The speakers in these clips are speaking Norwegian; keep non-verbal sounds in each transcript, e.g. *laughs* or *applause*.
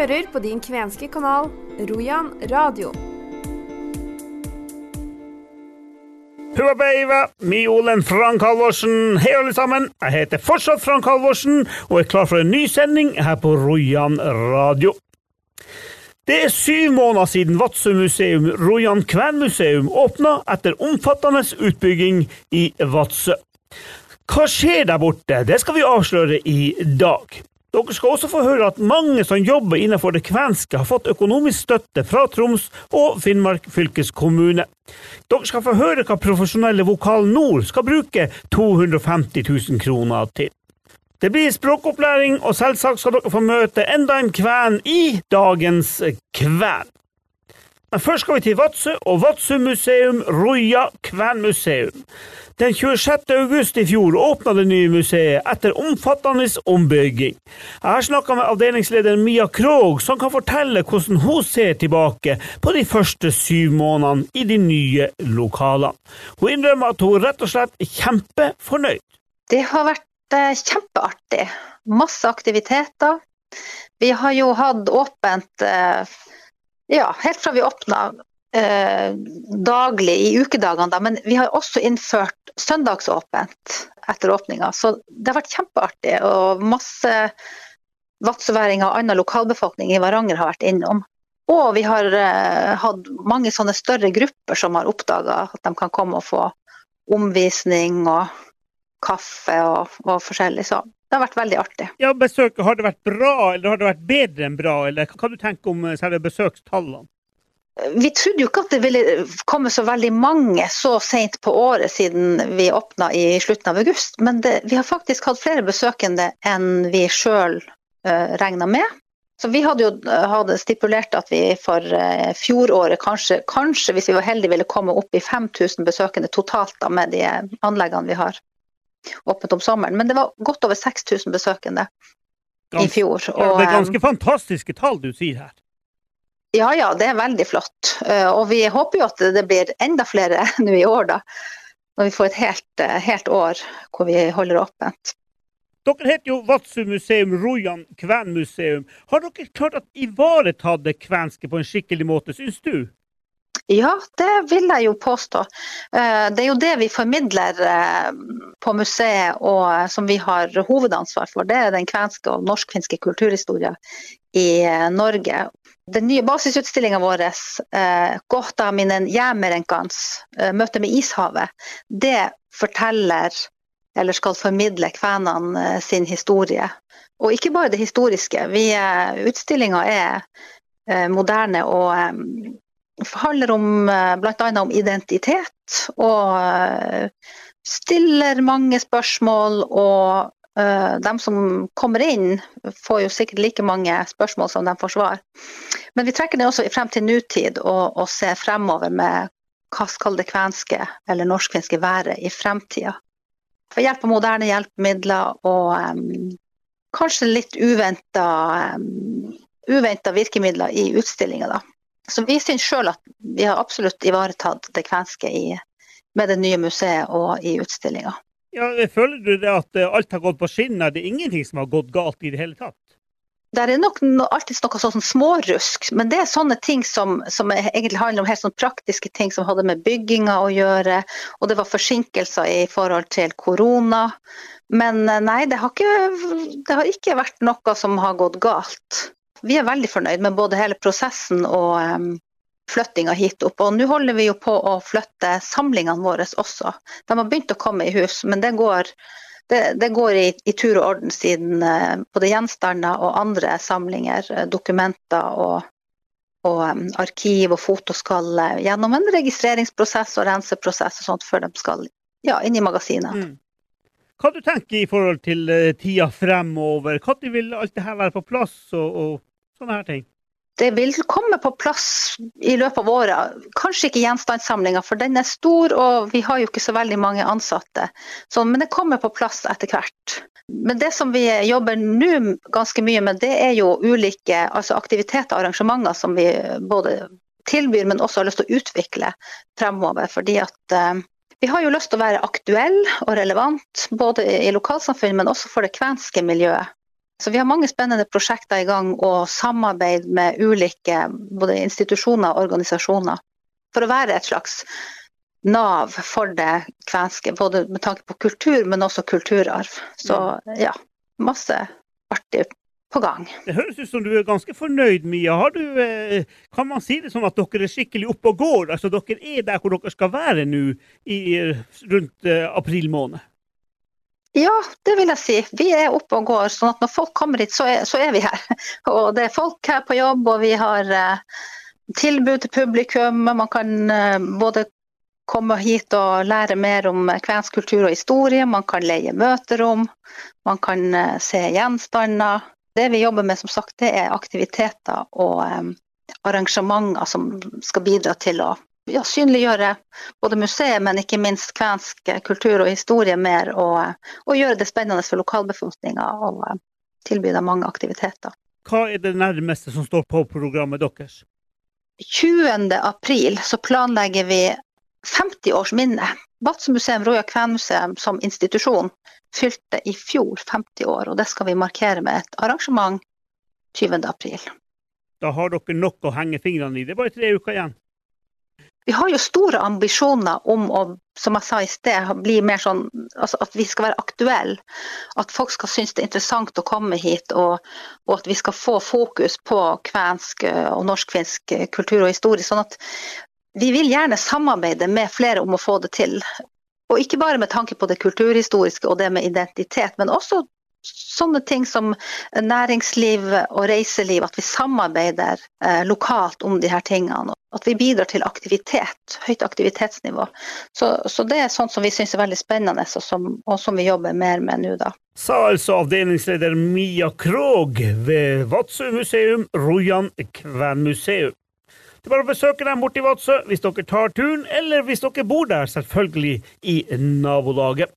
hører på din kvenske kanal Rojan radio. Huabeiva, Miolen Frank Halvorsen. Hei, alle sammen. Jeg heter fortsatt Frank Halvorsen og er klar for en ny sending her på Rojan radio. Det er syv måneder siden Vadsø-museum, Rojan Kvenmuseum, åpna etter omfattende utbygging i Vadsø. Hva skjer der borte? Det skal vi avsløre i dag. Dere skal også få høre at mange som jobber innenfor det kvenske, har fått økonomisk støtte fra Troms og Finnmark fylkeskommune. Dere skal få høre hva profesjonelle Vokal Nord skal bruke 250 000 kroner til. Det blir språkopplæring, og selvsagt skal dere få møte enda en kven i dagens kven. Men først skal vi til Vadsø og Vadsø museum, Roja kvenmuseum. Den 26. august i fjor åpna det nye museet etter omfattende ombygging. Jeg har snakka med avdelingsleder Mia Krogh, som kan fortelle hvordan hun ser tilbake på de første syv månedene i de nye lokalene. Hun innrømmer at hun rett og slett er kjempefornøyd. Det har vært eh, kjempeartig. Masse aktiviteter. Vi har jo hatt åpent eh, ja, helt fra vi åpna eh, daglig i ukedagene, da, men vi har også innført søndagsåpent etter åpninga. Så det har vært kjempeartig, og masse vadsøværinger og annen lokalbefolkning i Varanger har vært innom. Og vi har eh, hatt mange sånne større grupper som har oppdaga at de kan komme og få omvisning og kaffe og, og forskjellig. Så det har vært veldig artig. Ja, besøk, Har det vært bra, eller har det vært bedre enn bra? Eller hva kan du tenke om eh, særlig besøkstallene? Vi trodde jo ikke at det ville komme så veldig mange så sent på året siden vi åpna i slutten av august, men det, vi har faktisk hatt flere besøkende enn vi sjøl uh, eh, regna med. Så Vi hadde jo eh, hadde stipulert at vi for uh, fjoråret kanskje, kanskje, hvis vi var heldige, ville komme opp i 5000 besøkende totalt da, med de anleggene vi har åpnet om sommeren. Men det var godt over 6000 besøkende Gans, i fjor. Og, det er ganske fantastiske tall du sier her. Ja ja, det er veldig flott. Eh, og vi håper jo at det blir enda flere *laughs* nå i år, da. Når vi får et helt, eh, helt år hvor vi holder åpent. Dere heter jo Vadsø museum, Rojan kvenmuseum. Har dere klart å ivareta det kvenske på en skikkelig måte, syns du? Ja, det vil jeg jo påstå. Eh, det er jo det vi formidler på museet og som vi har hovedansvar for. Det er den kvenske og norsk-finske kulturhistorien i Norge. Den nye basisutstillinga vår, eh, 'Kohtaminen jäämerenkans', eh, 'Møte med ishavet', det forteller, eller skal formidle, kvenene eh, sin historie. Og ikke bare det historiske. Eh, Utstillinga er eh, moderne og eh, handler om bl.a. om identitet. Og stiller mange spørsmål og Eh, de som kommer inn, får jo sikkert like mange spørsmål som de får svar. Men vi trekker det også frem til nutid og, og ser fremover med hva skal det kvenske eller norskfinske være i fremtida. For hjelp av moderne hjelpemidler og um, kanskje litt uventa um, virkemidler i utstillinga. Så vi syns sjøl at vi har absolutt ivaretatt det kvenske i, med det nye museet og i utstillinga. Ja, Føler du det at eh, alt har gått på skinner? Det er ingenting som har gått galt i det hele tatt? Det er nok alltid noe sånn smårusk, men det er sånne ting som, som, egentlig handler om helt sånn praktiske ting som hadde med bygginga å gjøre. Og det var forsinkelser i forhold til korona. Men eh, nei, det har ikke, det har ikke vært noe som har gått galt. Vi er veldig fornøyd med både hele prosessen og, um, flyttinga hit opp. Og nå holder vi jo på å flytte samlingene våre også. De har begynt å komme i hus, men det går, det, det går i, i, tur og orden siden uh, både gjenstander og andre samlinger, eh, dokumenter og, og um, arkiv og foto skal uh, gjennom en registreringsprosess og renseprosess og sånt før de skal ja, inn i magasinet. Mm. Hva du tenker i forhold til tida fremover? Når vil alt dette være på plass og, og sånne her ting? det vil komme på plass i løpet av året. Kanskje ikke gjenstandssamlinga, for den er stor og vi har jo ikke så veldig mange ansatte. Så, men det kommer på plass etter hvert. Men det som vi jobber nå ganske mye med, det er jo ulike altså aktiviteter og arrangementer som vi både tilbyr, men også har lyst til å utvikle fremover. Fordi at uh, vi har jo lyst til å være aktuelle og relevant, både i lokalsamfunnet, men også for det kvenske miljøet. Så vi har mange spennende prosjekter i gang og samarbeid med ulike både institusjoner og organisasjoner. For å være et slags nav for det kvenske, både med tanke på kultur, men også kulturarv. Så ja, masse artig på gang. Det høres ut som du er ganske fornøyd, Mia. Har du, eh, kan man si det sånn at dere er skikkelig oppe og går? Altså dere er der hvor dere skal være nå i, rundt eh, april måned? Ja, det vil jeg si. Vi er oppe og går. sånn at når folk kommer hit, så er, så er vi her. *laughs* Og det er folk her på jobb, og vi har eh, tilbud til publikum. Man kan eh, både komme hit og lære mer om kvensk kultur og historie. Man kan leie møterom. Man kan eh, se gjenstander. Det vi jobber med, som sagt, det er aktiviteter og arrangementer som skal bidra til å ja, synliggjøre både museet, men ikke minst kvensk kultur og historie mer, og, og gjøre det spennende for lokalbefolkninga og tilby dem mange aktiviteter. Hva er det nærmeste som står på programmet deres? 20. april så planlegger vi 50-årsminne. Vadsø Roja Kvenmuseum som institusjon fylte i fjor 50 år, og det skal vi markere med et arrangement 20. april. Da har dere nok å henge fingrene i. Det er bare tre uker igjen. Vi har jo store ambisjoner om å, som jeg sa i sted, bli mer sånn altså at vi skal være aktuelle. At folk skal synes det er interessant å komme hit, og, og at vi skal få fokus på kvensk og norsk-finsk kultur og historie. Sånn at vi vil gjerne samarbeide med flere om å få det til. Og ikke bare med tanke på det kulturhistoriske og det med identitet, men også sånne ting som næringsliv og reiseliv, at vi samarbeider eh, lokalt om de her tingene. At vi bidrar til aktivitet, høyt aktivitetsnivå. Så, så det er sånt som vi syns er veldig spennende, og som, og som, vi jobber mer med nå, da. Sa altså avdelingsleder Mia Krog ved Vadsø museum, Rojan Kvenmuseum. Det er bare å besøke dem borti Vadsø hvis dere tar turen, eller hvis dere bor der, selvfølgelig i nabolaget.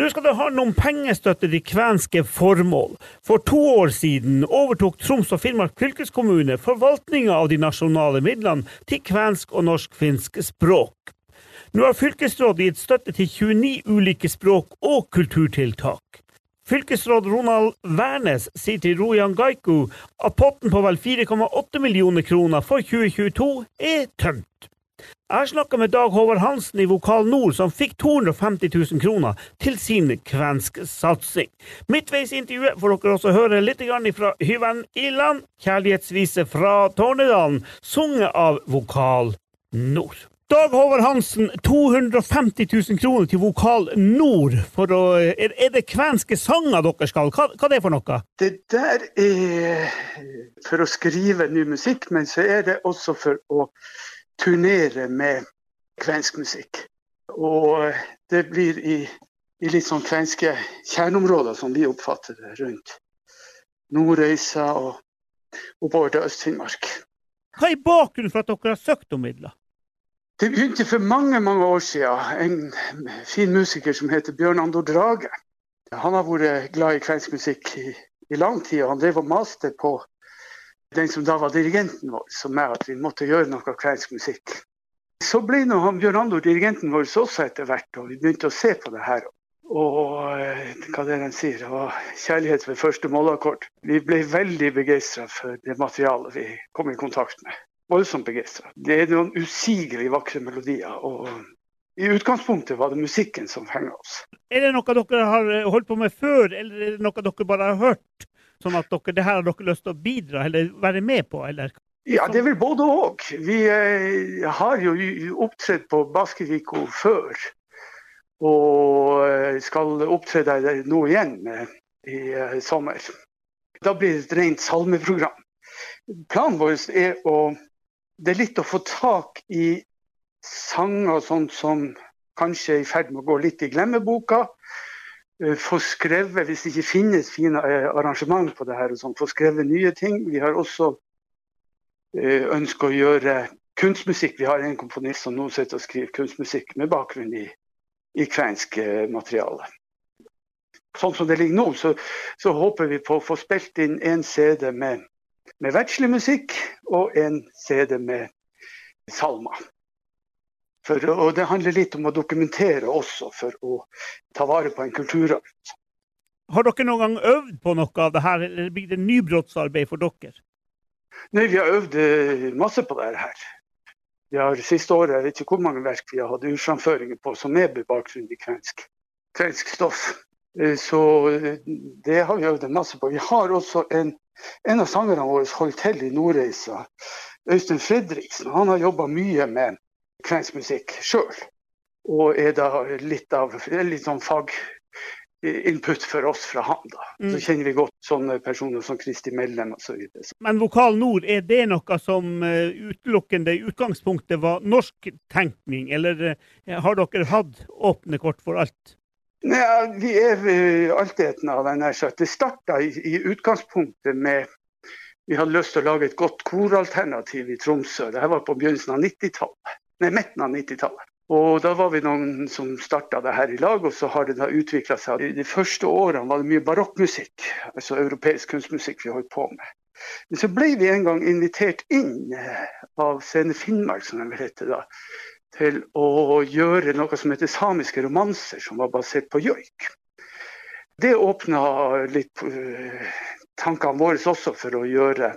Nå skal det handle om pengestøtte til kvenske formål. For to år siden overtok Troms og Finnmark fylkeskommune forvaltninga av de nasjonale midlene til kvensk og norsk-finsk språk. Nå har fylkesrådet gitt støtte til 29 ulike språk- og kulturtiltak. Fylkesråd Ronald Wærnes sier til Rojan Gaiku at potten på vel 4,8 millioner kroner for 2022 er tømt. Jeg snakka med Dag Håvard Hansen i Vokal Nord, som fikk 250 000 kroner til sin kvensk satsing. Midtveis i intervjuet får dere også høre litt fra Hyven Iland, kjærlighetsvise fra Tornedalen, sunget av Vokal Nord. Dag Håvard Hansen, 250 000 kroner til Vokal Nord. Å, er, er, det kvenske sanger dere skal? Hva, hva er det for noe? Det der er for å skrive ny musikk, men så er det også for å turnere med kvensk musikk. Og det blir i, i litt sånn kvenske kjerneområder, som vi oppfatter det, rundt Nordreisa og oppover til Øst-Finnmark. Hva er bakgrunnen for at dere har søkt om midler? Det begynte for mange mange år siden. En fin musiker som heter Bjørn Andor Drage. Han har vært glad i kvensk musikk i, i, lang tid, og han drev og maste på den som da var dirigenten vår, som er at vi måtte gjøre noe kvensk musikk. Så ble nå Bjørn Andor dirigenten vår også etter hvert, og vi begynte å se på det her. Og eh, hva det er den sier, og kjærlighet ved første målakkord. Vi ble veldig begeistra for det materialet vi kom i kontakt med voldsomt begeistra. Det er noen usigelig vakre melodier. og i utgangspunktet var det musikken som fenga oss. Er det noe dere har holdt på med før, eller er det noe dere bare har hørt? Sånn at dere, det her har dere lyst til å bidra eller være med på, eller? Ja, det er vel både òg. Vi eh, har jo opptredd på Baskeviko før. Og eh, skal opptre der nå igjen eh, i eh, sommer. Da blir det et rent salmeprogram. Planen vår er å det er litt å få tak i sanger sånn som kanskje er i ferd med å gå litt i glemmeboka. Eh, få skrevet, hvis det ikke finnes fine eh, arrangement på det her, sånn, få skrevet nye ting. Vi har også eh, ønsket å gjøre kunstmusikk. Vi har en komponist som nå sitter og skriver kunstmusikk med bakgrunn i, i kvensk materiale. Sånn som det ligger nå, så, så håper vi på å få spilt inn en CD med med verdslig musikk og en CD med salmer. For, og det handler litt om å dokumentere også, for å ta vare på en kulturarv. Har dere noen gang øvd på noe av det her, eller blir det nybrottsarbeid for dere? Nei, vi har øvd eh, masse på det her. Vi har Siste året jeg vet ikke hvor mange verk vi har hatt urframføringer på som er bakgrunn i kvensk, kvensk stoff. Eh, så eh, det har vi øvd masse på. Vi har også en, en av sangerne våre holdt til i Nordreisa, Øystein Fredriksen. Han har jobba mye med kvensk musikk sjøl. Og er da litt av litt sånn faginput for oss fra han. da. Så Mm. kjenner vi godt sånne personer som Kristi Mellem osv. Men Vokal Nord, er det noe som eh, utelukkende i utgangspunktet var norsk tenkning, eller eh, har dere hatt åpne kort for alt? Nei, vi er ved av den her. Så det starta i, i utgangspunktet med Vi hadde lyst til å lage et godt koralternativ i Tromsø. Dette var på begynnelsen av 90-tallet. Nei, midten av 90-tallet. Og da var vi noen som starta det her i lag, og så har det da utvikla seg. De første årene var det mye barokkmusikk, altså europeisk kunstmusikk vi holdt på med. Men så ble vi en gang invitert inn eh, av Scene Finnmark, som de heter da, til å gjøre noe som heter samiske romanser, som var basert på joik. Det åpna litt eh, tankene våre også for å gjøre,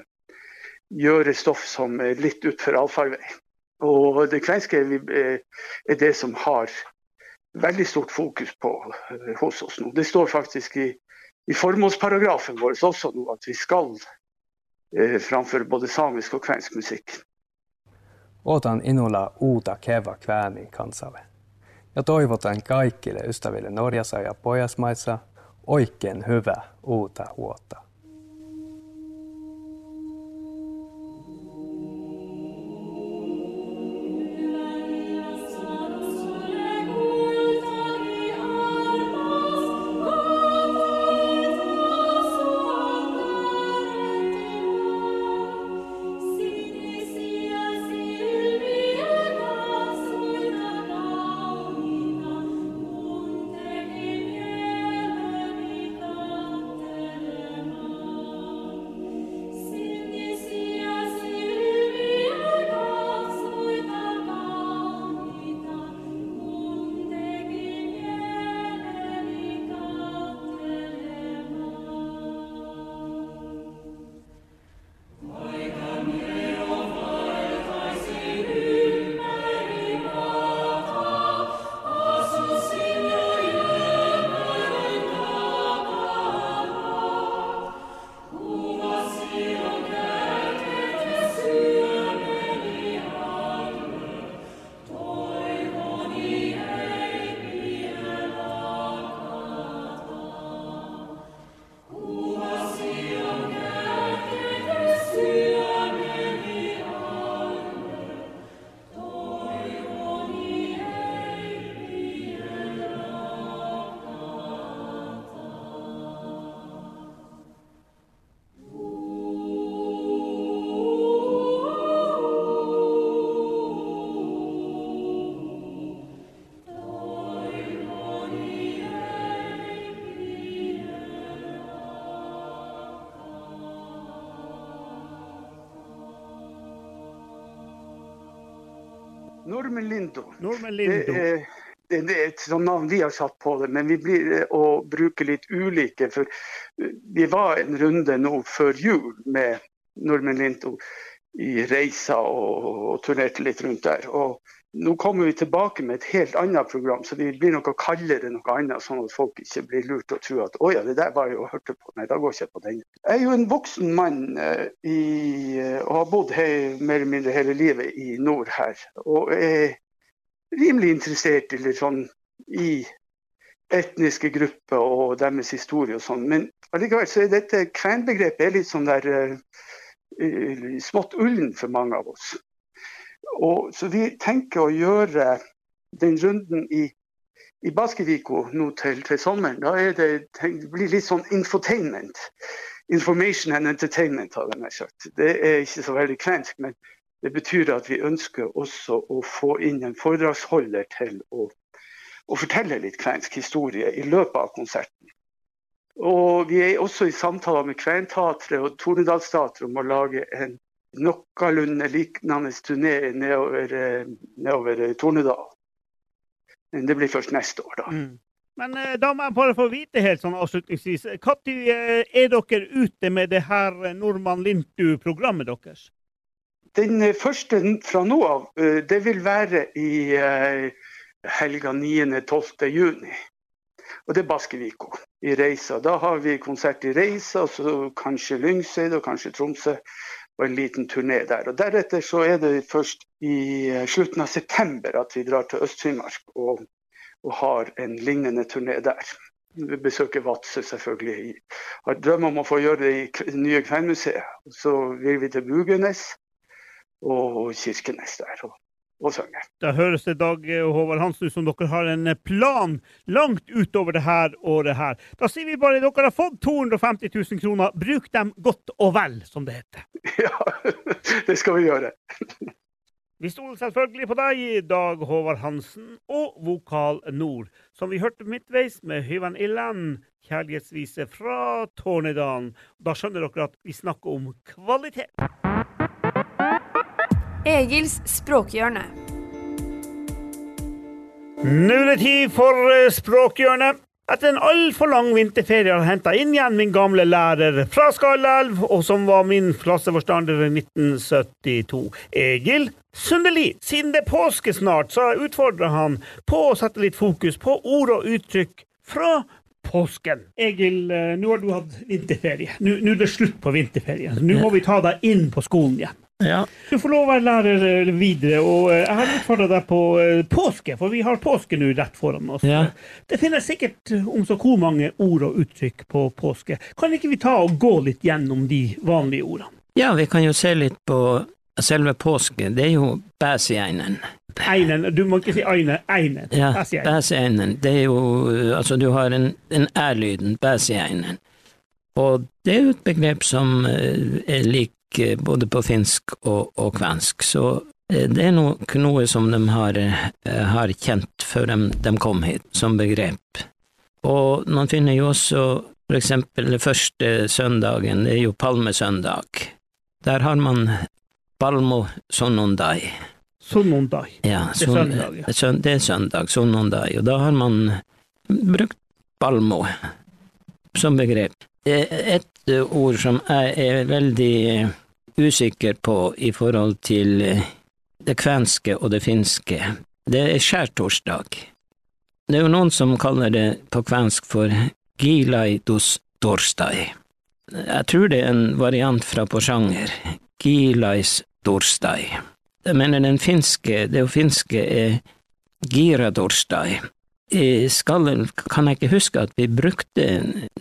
gjøre stoff som er litt utfor allfarvei. Og det kvenske eh, er det som har veldig stort fokus på eh, hos oss nå. Det står faktisk i, i formålsparagrafen vår også nå at vi skal eh, framføre både samisk og kvensk musikk. Odotan innolla uutta keva kvääni kansalle. Ja toivotan kaikille ystäville Norjassa ja Pohjoismaissa oikein hyvää uutta vuotta. Normen Lindo. Norman Det Lindo. er, det er et sånt navn vi har satt på det, men vi blir eh, å bruke litt ulike. For eh, vi var en runde nå før jul med Normen Lindo i Reisa og, og turnerte litt rundt der. Og nå kommer vi tilbake med et helt annet program, så vi blir noe kaldere noe annet, sånn at folk ikke blir lurt og tror at å ja, det der var jeg og hørte på. Nei, da går jeg ikke på den. Jeg er jo en voksen mann eh, i, eh, og har bodd her mer eller mindre hele livet i nord her. Og er rimelig interessert i sånn i etniske grupper og deres historie og sånn. Men allikevel så er dette kvenbegrepet litt sånn der eh, smått ullen for mange av oss. Og, så vi tenker å gjøre den runden i, i Baskeviko nå til, til sommeren. Da det, det blir litt sånn infotainment. Information and entertainment, har jeg sagt. Det er ikke så veldig kvensk, men det betyr at vi ønsker også å få inn en foredragsholder til å, å fortelle litt kvensk historie i løpet av konserten. Og vi er også i samtaler med Kventeatret og Tornedalsteatret om å lage en noenlunde lignende turné nedover, eh, nedover eh, Tornedal. Men det blir først neste år, da. Mm. Men eh, da må jeg bare få vite helt sånn avslutningsvis, når er dere ute med det her Nordmann Lintu-programmet deres? Den første fra nå av, det vil være i helga 9.-12. juni. Og det er Baskeviko i Reisa. Da har vi konsert i Reisa, så kanskje Lyngseid og kanskje Tromsø. Og en liten turné der. Og Deretter så er det først i eh, slutten av september at vi drar til Øst-Finnmark og, og, har en lignende turné der. Vi besøker Vadsø selvfølgelig. Har drøm om å få gjøre det i nye Kvenmuseet. Så vil vi til Bugenes og Kirkenes der. Og og synge. Da høres det Dag Håvard Hansen ut som dere har en plan langt utover det her året her. Da sier vi bare at dere har fått 250 000 kroner. Bruk dem godt og vel, som det heter. *laughs* Ja, det skal vi gjøre. Vi stoler selvfølgelig på deg, Dag Håvard Hansen og Vokal Nord, som vi hørte midtveis med Hyvan Illand, kjærlighetsvise fra Tornedalen. Da skjønner dere at vi snakker om kvalitet. Egils språkhjørne. Nå er det tid for eh, Språkhjørnet. Etter en altfor lang vinterferie har jeg henta inn igjen min gamle lærer fra Skallelv, og som var min klasseforstander i 1972, Egil Sundeli. Siden det er påske snart, så har jeg utfordra han på å sette litt fokus på ord og uttrykk fra påsken. Egil, eh, nå har du hatt vinterferie. Nå, nå er det slutt på vinterferien. Nå må vi ta deg inn på skolen igjen. Ja. Du får lov å være lærer eh, videre, og eh, jeg har utfordra deg på eh, påske, for vi har påske nå rett foran oss. Ja. Det finnes sikkert om så hvor mange ord og uttrykk på påske. Kan ikke vi ta og gå litt gjennom de vanlige ordene? ja, vi kan jo se litt på selve påske. Det er jo bæsjeinen. Einen, du må ikke si eine, einen. Ja, bæsjeinen. Det er jo Altså, du har en, en æ-lyden, bæsjeinen. Og det er jo et begrep som er lik både på finsk og, og kvensk, så eh, det er nok noe som de har, eh, har kjent før de, de kom hit, som begrep. Og man finner jo også for eksempel den første søndagen, det er jo palmesøndag. Der har man palmo sonondai. Sonondai. Ja, Det er søndag, ja. søn- det er søndag, sonondai. og da har man brukt palmo som begrep. Et eh, ord som er, er veldig eh, usikker på i forhold til eh, det kvenske og det finske, det er skjærtorsdag. Det er jo noen som kaller det på kvensk for gilaidos torsdag. Jeg tror det er en variant fra Porsanger, gilais torsdag. Jeg mener den finske, det finske er giradorsdag. I Skallen kan jeg ikke huske at vi brukte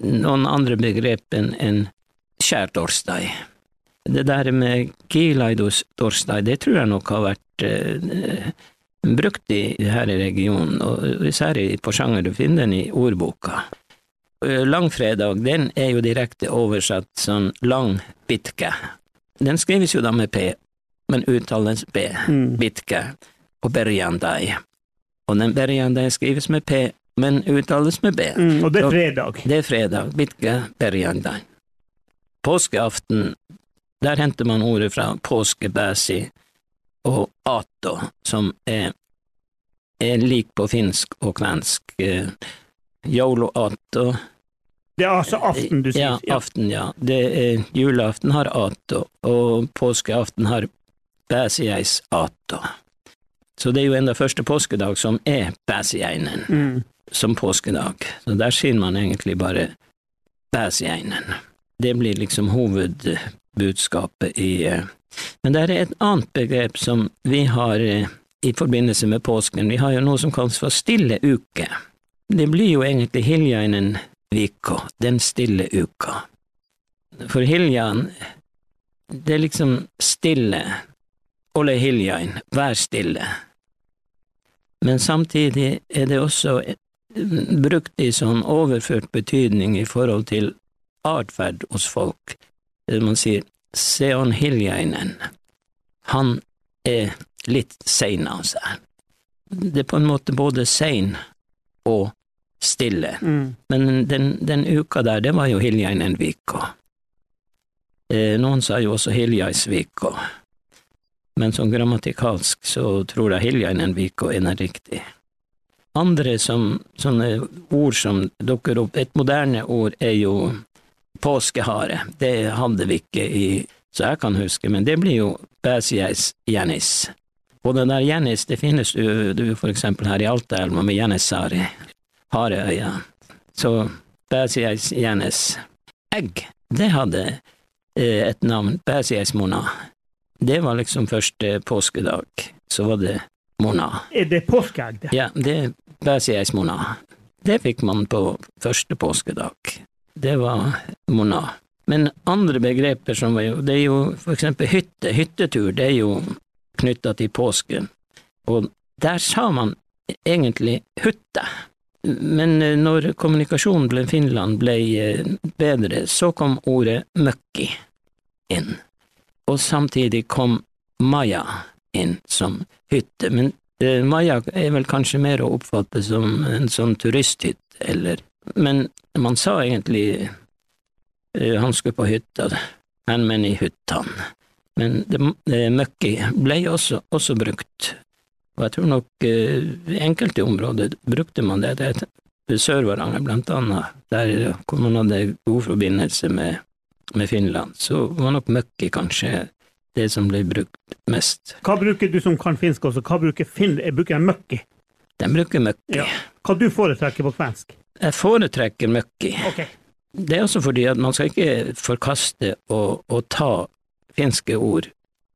noen andre begrep enn en skjærtorsdag. Det der med gilaidostorsdag, det tror jeg nok har vært eh, brukt i, her i regionen, og især i Porsanger, du finner den i ordboka. Eh, Langfredag, den er jo direkte oversatt sånn lang bitke. Den skrives jo da med P, men uttales B, Mm. bitke, og berjandai. Og den berjandai skrives med P, men uttales med B. Mm, og det er Så- fredag. Det er fredag, bitke, berjandai. Påskeaften, der henter man ordet fra påskebæsi og ato, som er, er lik på finsk og kvensk. Eh, Jolo ato, Det er altså aften du sier. ja, aften, ja. Det er, julaften har ato, og påskeaften har bæsieis ato. Så det er jo enda første påskedag som er bæsieinen, Mm. som påskedag. Så der sier man egentlig bare bæsieinen. Det blir liksom hovedbudskapet i eh, Men det er et annet begrep som vi har eh, i forbindelse med påsken. Vi har jo noe som kalles for stille uke. Det blir jo egentlig Hiljainen vika, den stille uka. For Hiljan, det er liksom stille. Ole Hiljain, vær stille. Men samtidig er det også eh, brukt i sånn overført betydning i forhold til atferd hos folk. Det Man sier Seon Hiljainen, han er litt sein av seg. Det er på en måte både sein og stille. Mm. Men den, den uka der, det var jo Hiljainen-vika. Eh, noen sa jo også Hiljaisvika, men som grammatikalsk så tror jeg Hiljainen-vika er den riktige. andre som, sånne ord som dukker opp. Et moderne ord er jo påskehare. Det hadde vi ikke i så jeg kan huske, men det blir jo Bæsjeis Jennis. Og det der Jennis, det finnes jo du, for eksempel her i Altaelva med jennissari, hareøya. Så Bæsjeis Jennis. Egg, det hadde eh, et navn, Bæsjeis Mona. Det var liksom første påskedag, så var det Mona. Er det påskeegg, det? Ja, det er Bæsjeis Mona. Det fikk man på første påskedag. Det var Mona. Men andre begreper som var jo, det er jo for eksempel hytte, hyttetur, det er jo knytta til påsken, og der sa man egentlig hytte. Men eh, når kommunikasjonen med Finland ble eh, bedre, så kom ordet møkki inn, og samtidig kom maja inn som hytte. Men eh, maja er vel kanskje mer å oppfatte som en sånn turisthytte, eller Men man sa egentlig Eh, han skulle på hytta, han men i hyttan. Men det, det møkki ble også, også, brukt, og jeg tror nok eh, i enkelte områder brukte man det. det Sør-Varanger blant annet, der hvor man hadde god forbindelse med, med Finland, så var nok møkki kanskje det som ble brukt mest. Hva bruker du som kan finsk også, hva bruker Finn, bruker jeg møkki? Den bruker møkki. Ja. Hva du foretrekker på svensk? Jeg foretrekker møkki. Okay. Det er også fordi at man skal ikke forkaste å, å ta finske ord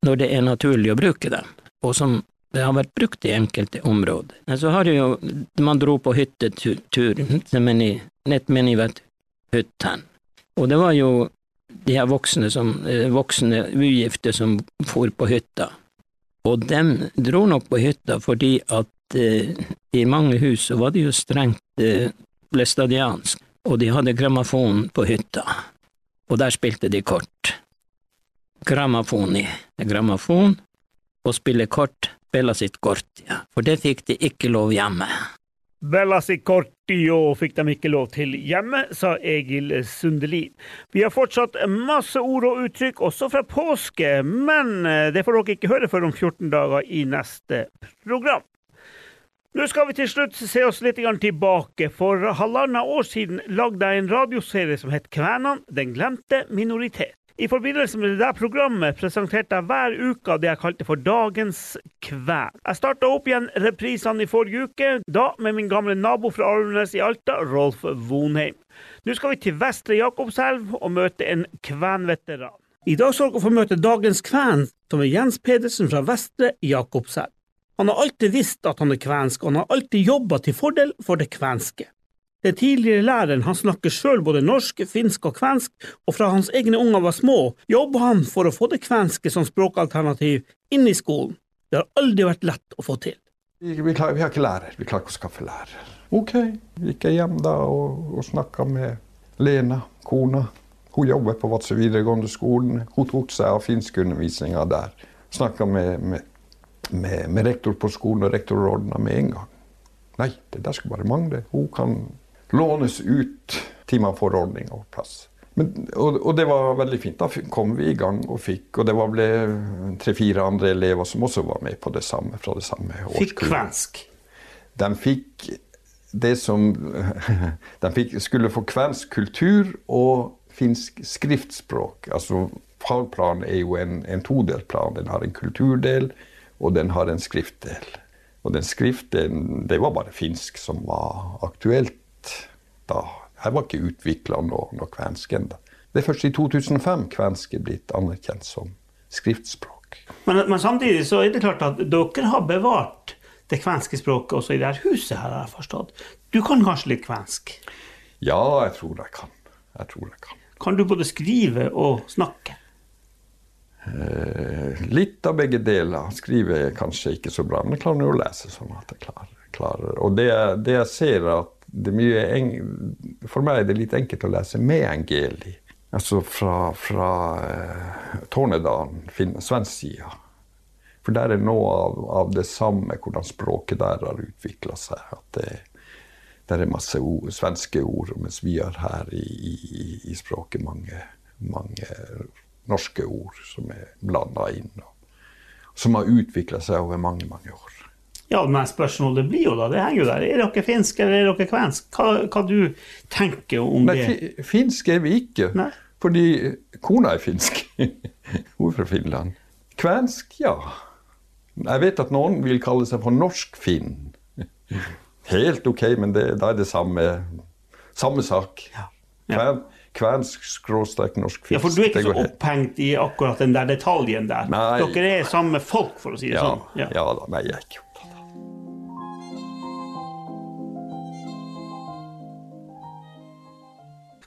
når det er naturlig å bruke dem, og som det har vært brukt i enkelte områder. Men så har jo, man dro på hyttetur nett menivet hytten, og det var jo de her voksne, som, eh, voksne ugifte som for på hytta, og dem dro nok på hytta fordi at eh, i mange hus så var det jo strengt eh, læstadiansk og de hadde grammofon på hytta, og der spilte de kort. Grammofoni grammofon, og spille kort Bella sitt kortia, for det fikk de ikke lov hjemme. Bella sitt kortio fikk de ikke lov til hjemme, sa Egil Sundelin. Vi har fortsatt masse ord og uttrykk, også fra påske, men det får dere ikke høre før om 14 dager i neste program. Nå skal vi til slutt se oss litt tilbake. For halvannet år siden lagde jeg en radioserie som het Kvænan den glemte minoritet. I forbindelse med det der programmet presenterte jeg hver uke det jeg kalte for Dagens kven. Jeg starta opp igjen reprisene i forrige uke, da med min gamle nabo fra Arvnes i Alta, Rolf Vonheim. Nå skal vi til Vestre Jakobselv og møte en kvenveteran. I dag skal dere få møte dagens kven, som er Jens Pedersen fra Vestre Jakobselv. Han har alltid visst at han er kvensk, og han har alltid jobba til fordel for det kvenske. Den tidligere læreren han snakker sjøl både norsk, finsk og kvensk, og fra hans egne unger var små, jobber han for å få det kvenske som språkalternativ inn i skolen. Det har aldri vært lett å få til. Vi, vi, klar, vi har ikke lærer, vi klarer ikke å skaffe lærer. Ok, gikk jeg hjem da og, og snakka med Lena, kona. Hun jobber på Vadsø videregående skolen. Hun tok seg av finskundervisninga der. Snakka med, med med, med, rektor på skolen, og rektor ordna med en gang. Nei, det der skulle bare mangle. Hun kan lånes ut til man får ordning og plass. Men, og, og, det var veldig fint. Da kom vi i gang og fikk Og det var ble tre-fire andre elever som også var med på det samme. fra det samme årskullet. Fikk kvensk? De fikk det som *laughs* De fikk, skulle få kvensk kultur og finsk skriftspråk. Altså Fagplanen er jo en, en todelt plan. Den har en kulturdel og den har en skriftdel. Og den skriftdelen, det var bare finsk som var aktuelt da. Her var ikke utvikla noe, noe kvensk ennå. Det er først i 2005 kvensk er blitt anerkjent som skriftspråk. Men, men, samtidig så er det klart at dere har bevart det kvenske språket også i dette huset, her, har jeg forstått. Du kan kanskje litt kvensk? Ja, jeg tror jeg kan. Jeg tror jeg kan. Kan du både skrive og snakke? Eh, litt av begge deler. Skriver kanskje ikke så bra, men jeg klarer å lese sånn at jeg klarer. klarer. Og det, det, jeg ser at det er mye en, For meg er det litt enkelt å lese med Angeli. Altså fra, fra eh, Tornedalen, svensk side. For der er noe av, av, det samme, hvordan språket der har utvikla seg. At det, der er masse ord, svenske ord, mens vi har her i, i, i språket mange, mange norske ord som er blanda inn. Og, som har utvikla seg over mange, mange år. Ja, men spørsmålet blir jo da, det henger jo der. Er dere finsk eller er dere kvensk? Hva, hva du tenker om Nei, det? Nei, finsk er vi ikke. Nei. Fordi kona er finsk. *laughs* Hun er fra Finland. Kvensk, ja. Jeg vet at noen vil kalle seg for norsk-finn. *laughs* Helt OK, men det, da er det samme, samme sak. Ja. Kven, kvensk skråstrek norsk fisk. Ja, for du er ikke så opphengt i akkurat den der detaljen der. Nei. Dere er samme folk, for å si det Ja, sånn. ja. da, nei, jeg er ikke opptatt av.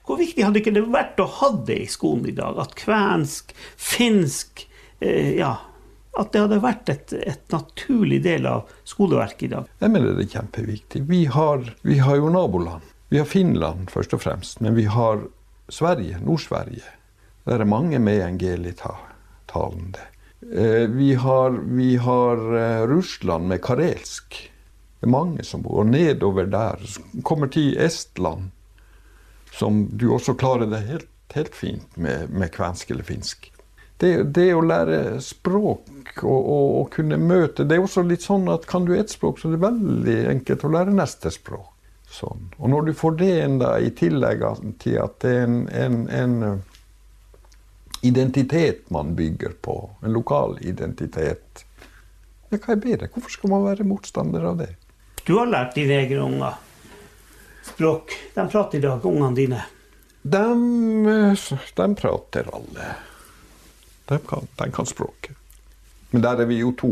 Hvor viktig hadde ikke det vært å ha det i skolen i dag? At kvensk, finsk eh, Ja. At det hadde vært et, et naturlig del av skoleverket i dag. Jeg mener det er kjempeviktig. Vi har, vi har jo naboland. Vi har Finland først og fremst, men vi har Sverige, Nord-Sverige. Der er mange med NGL-talende. Eh, Vi har, vi har eh, Russland med karelsk. Det er mange som bor. Og nedover der kommer til Estland, som du også klarer det helt, helt fint med, med kvensk eller finsk. Det, det å lære språk og, og, og kunne møte Det er også litt sånn at kan du ett språk, så er det veldig enkelt å lære neste språk. Sånn. Og når du får det enda i tillegg til at det er en, en, en eh, identitet man bygger på, en lokal identitet ja, Hva er bedre? Hvorfor skal man være motstander av det? Du har lært dine egne unger språk. De prater i dag, ungene dine. De, de prater alle. De kan, de kan språket. Men der er vi jo to.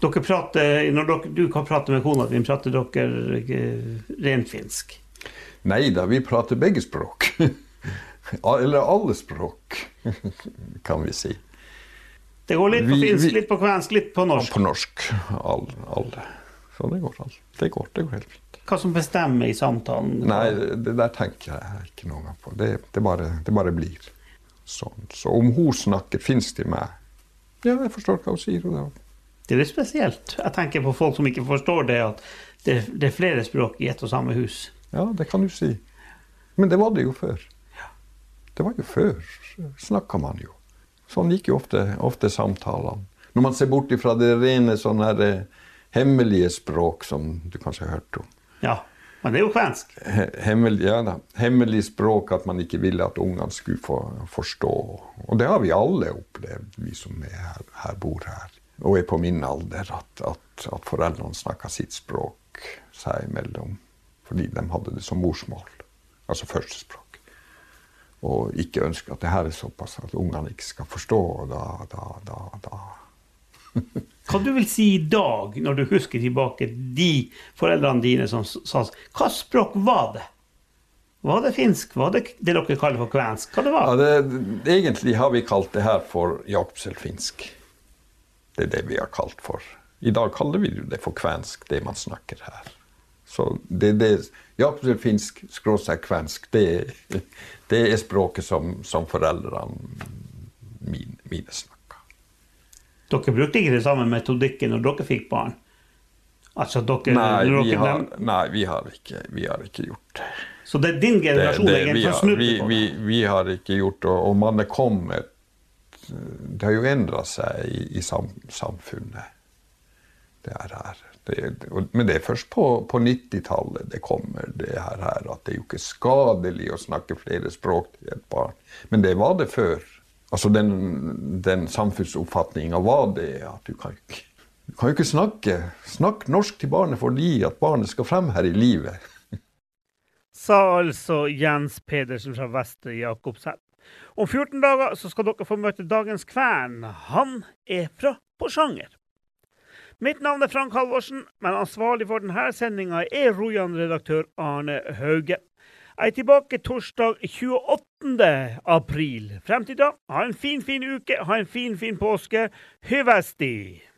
Dere prater, når dere, du kan prate med kona di, prater dere rent renfinsk. Nei da, vi prater begge språk. *laughs* Eller alle språk, *laughs* kan vi si. Det går litt på Vi- finsk, vi- litt på kvensk, litt på norsk. På norsk. Alle. All. Så det går, all. det går, det går helt fint. Hva som bestemmer i samtalen? Nei, det der tenker jeg ikke noe på. Det, det, bare, det bare blir sånn. Så om hun snakker finsk til meg Ja, jeg forstår hva hun sier. Og det, Det er litt spesielt. Jeg tenker på folk som ikke forstår det, at det, det er flere språk i ett og samme hus. ja, det kan du si. Men det var det jo før. Det var jo før. Snakka man jo. Sånn gikk jo ofte, ofte samtalene. Når man ser bort ifra det rene sånn her eh, hemmelige språk som du kanskje har hørt om. Ja, men det er jo kvensk. He- Hemmelig, ja, da. Hemmelig språk at man ikke ville at ungene skulle få forstå. Og det har vi alle opplevd, vi som er her, her bor her. Og er på min alder, at, at, at foreldrene snakka sitt språk seg imellom. Fordi de hadde det som morsmål. Altså førstespråk. Og ikke ønsker at det her er såpass at ungene ikke skal forstå. Og da, da, da, da *laughs* Hva du vil si i dag, når du husker tilbake de foreldrene dine som sa Hva språk var det? Var det finsk? Var det det dere kaller for kvensk? Hva det Ja, det, egentlig har vi kalt det her for jakobselfinsk. Det er det vi har kalt for. I dag kaller vi det for kvensk, det man snakker her. Så det, det Jakobselfinsk skråstrek kvensk, det, det er språket som, som foreldrene mine, mine snakker. Dere brukte ikke det samme metodikken når dere fikk barn? Altså dere, Nei, dere vi har, nei vi, har ikke, vi har ikke gjort det. Så det er din det, generasjon det egentlig som snudde på det? vi har ikke gjort det. Og man er kommet Det har jo endra seg i, i sam, samfunnet. Det er her. Det, men det er først på, på 90-tallet det kommer det her, her at det er jo ikke skadelig å snakke flere språk til et barn. Men det var det før. Altså den, den samfunnsoppfatninga var det at du kan ikke du kan jo ikke snakke Snakk norsk til barnet fordi at barnet skal frem her i livet. Sa altså Jens Pedersen fra Vestre Jakobselv. Om 14 dager så skal dere få møte dagens kvern. Han er fra Porsanger. Mitt navn er Frank Halvorsen, men ansvarlig for denne sendinga er Rojan-redaktør Arne Hauge. Jeg er tilbake torsdag 28. april. Frem til da, ha en fin, fin uke, ha en fin, fin påske. Hyvesti!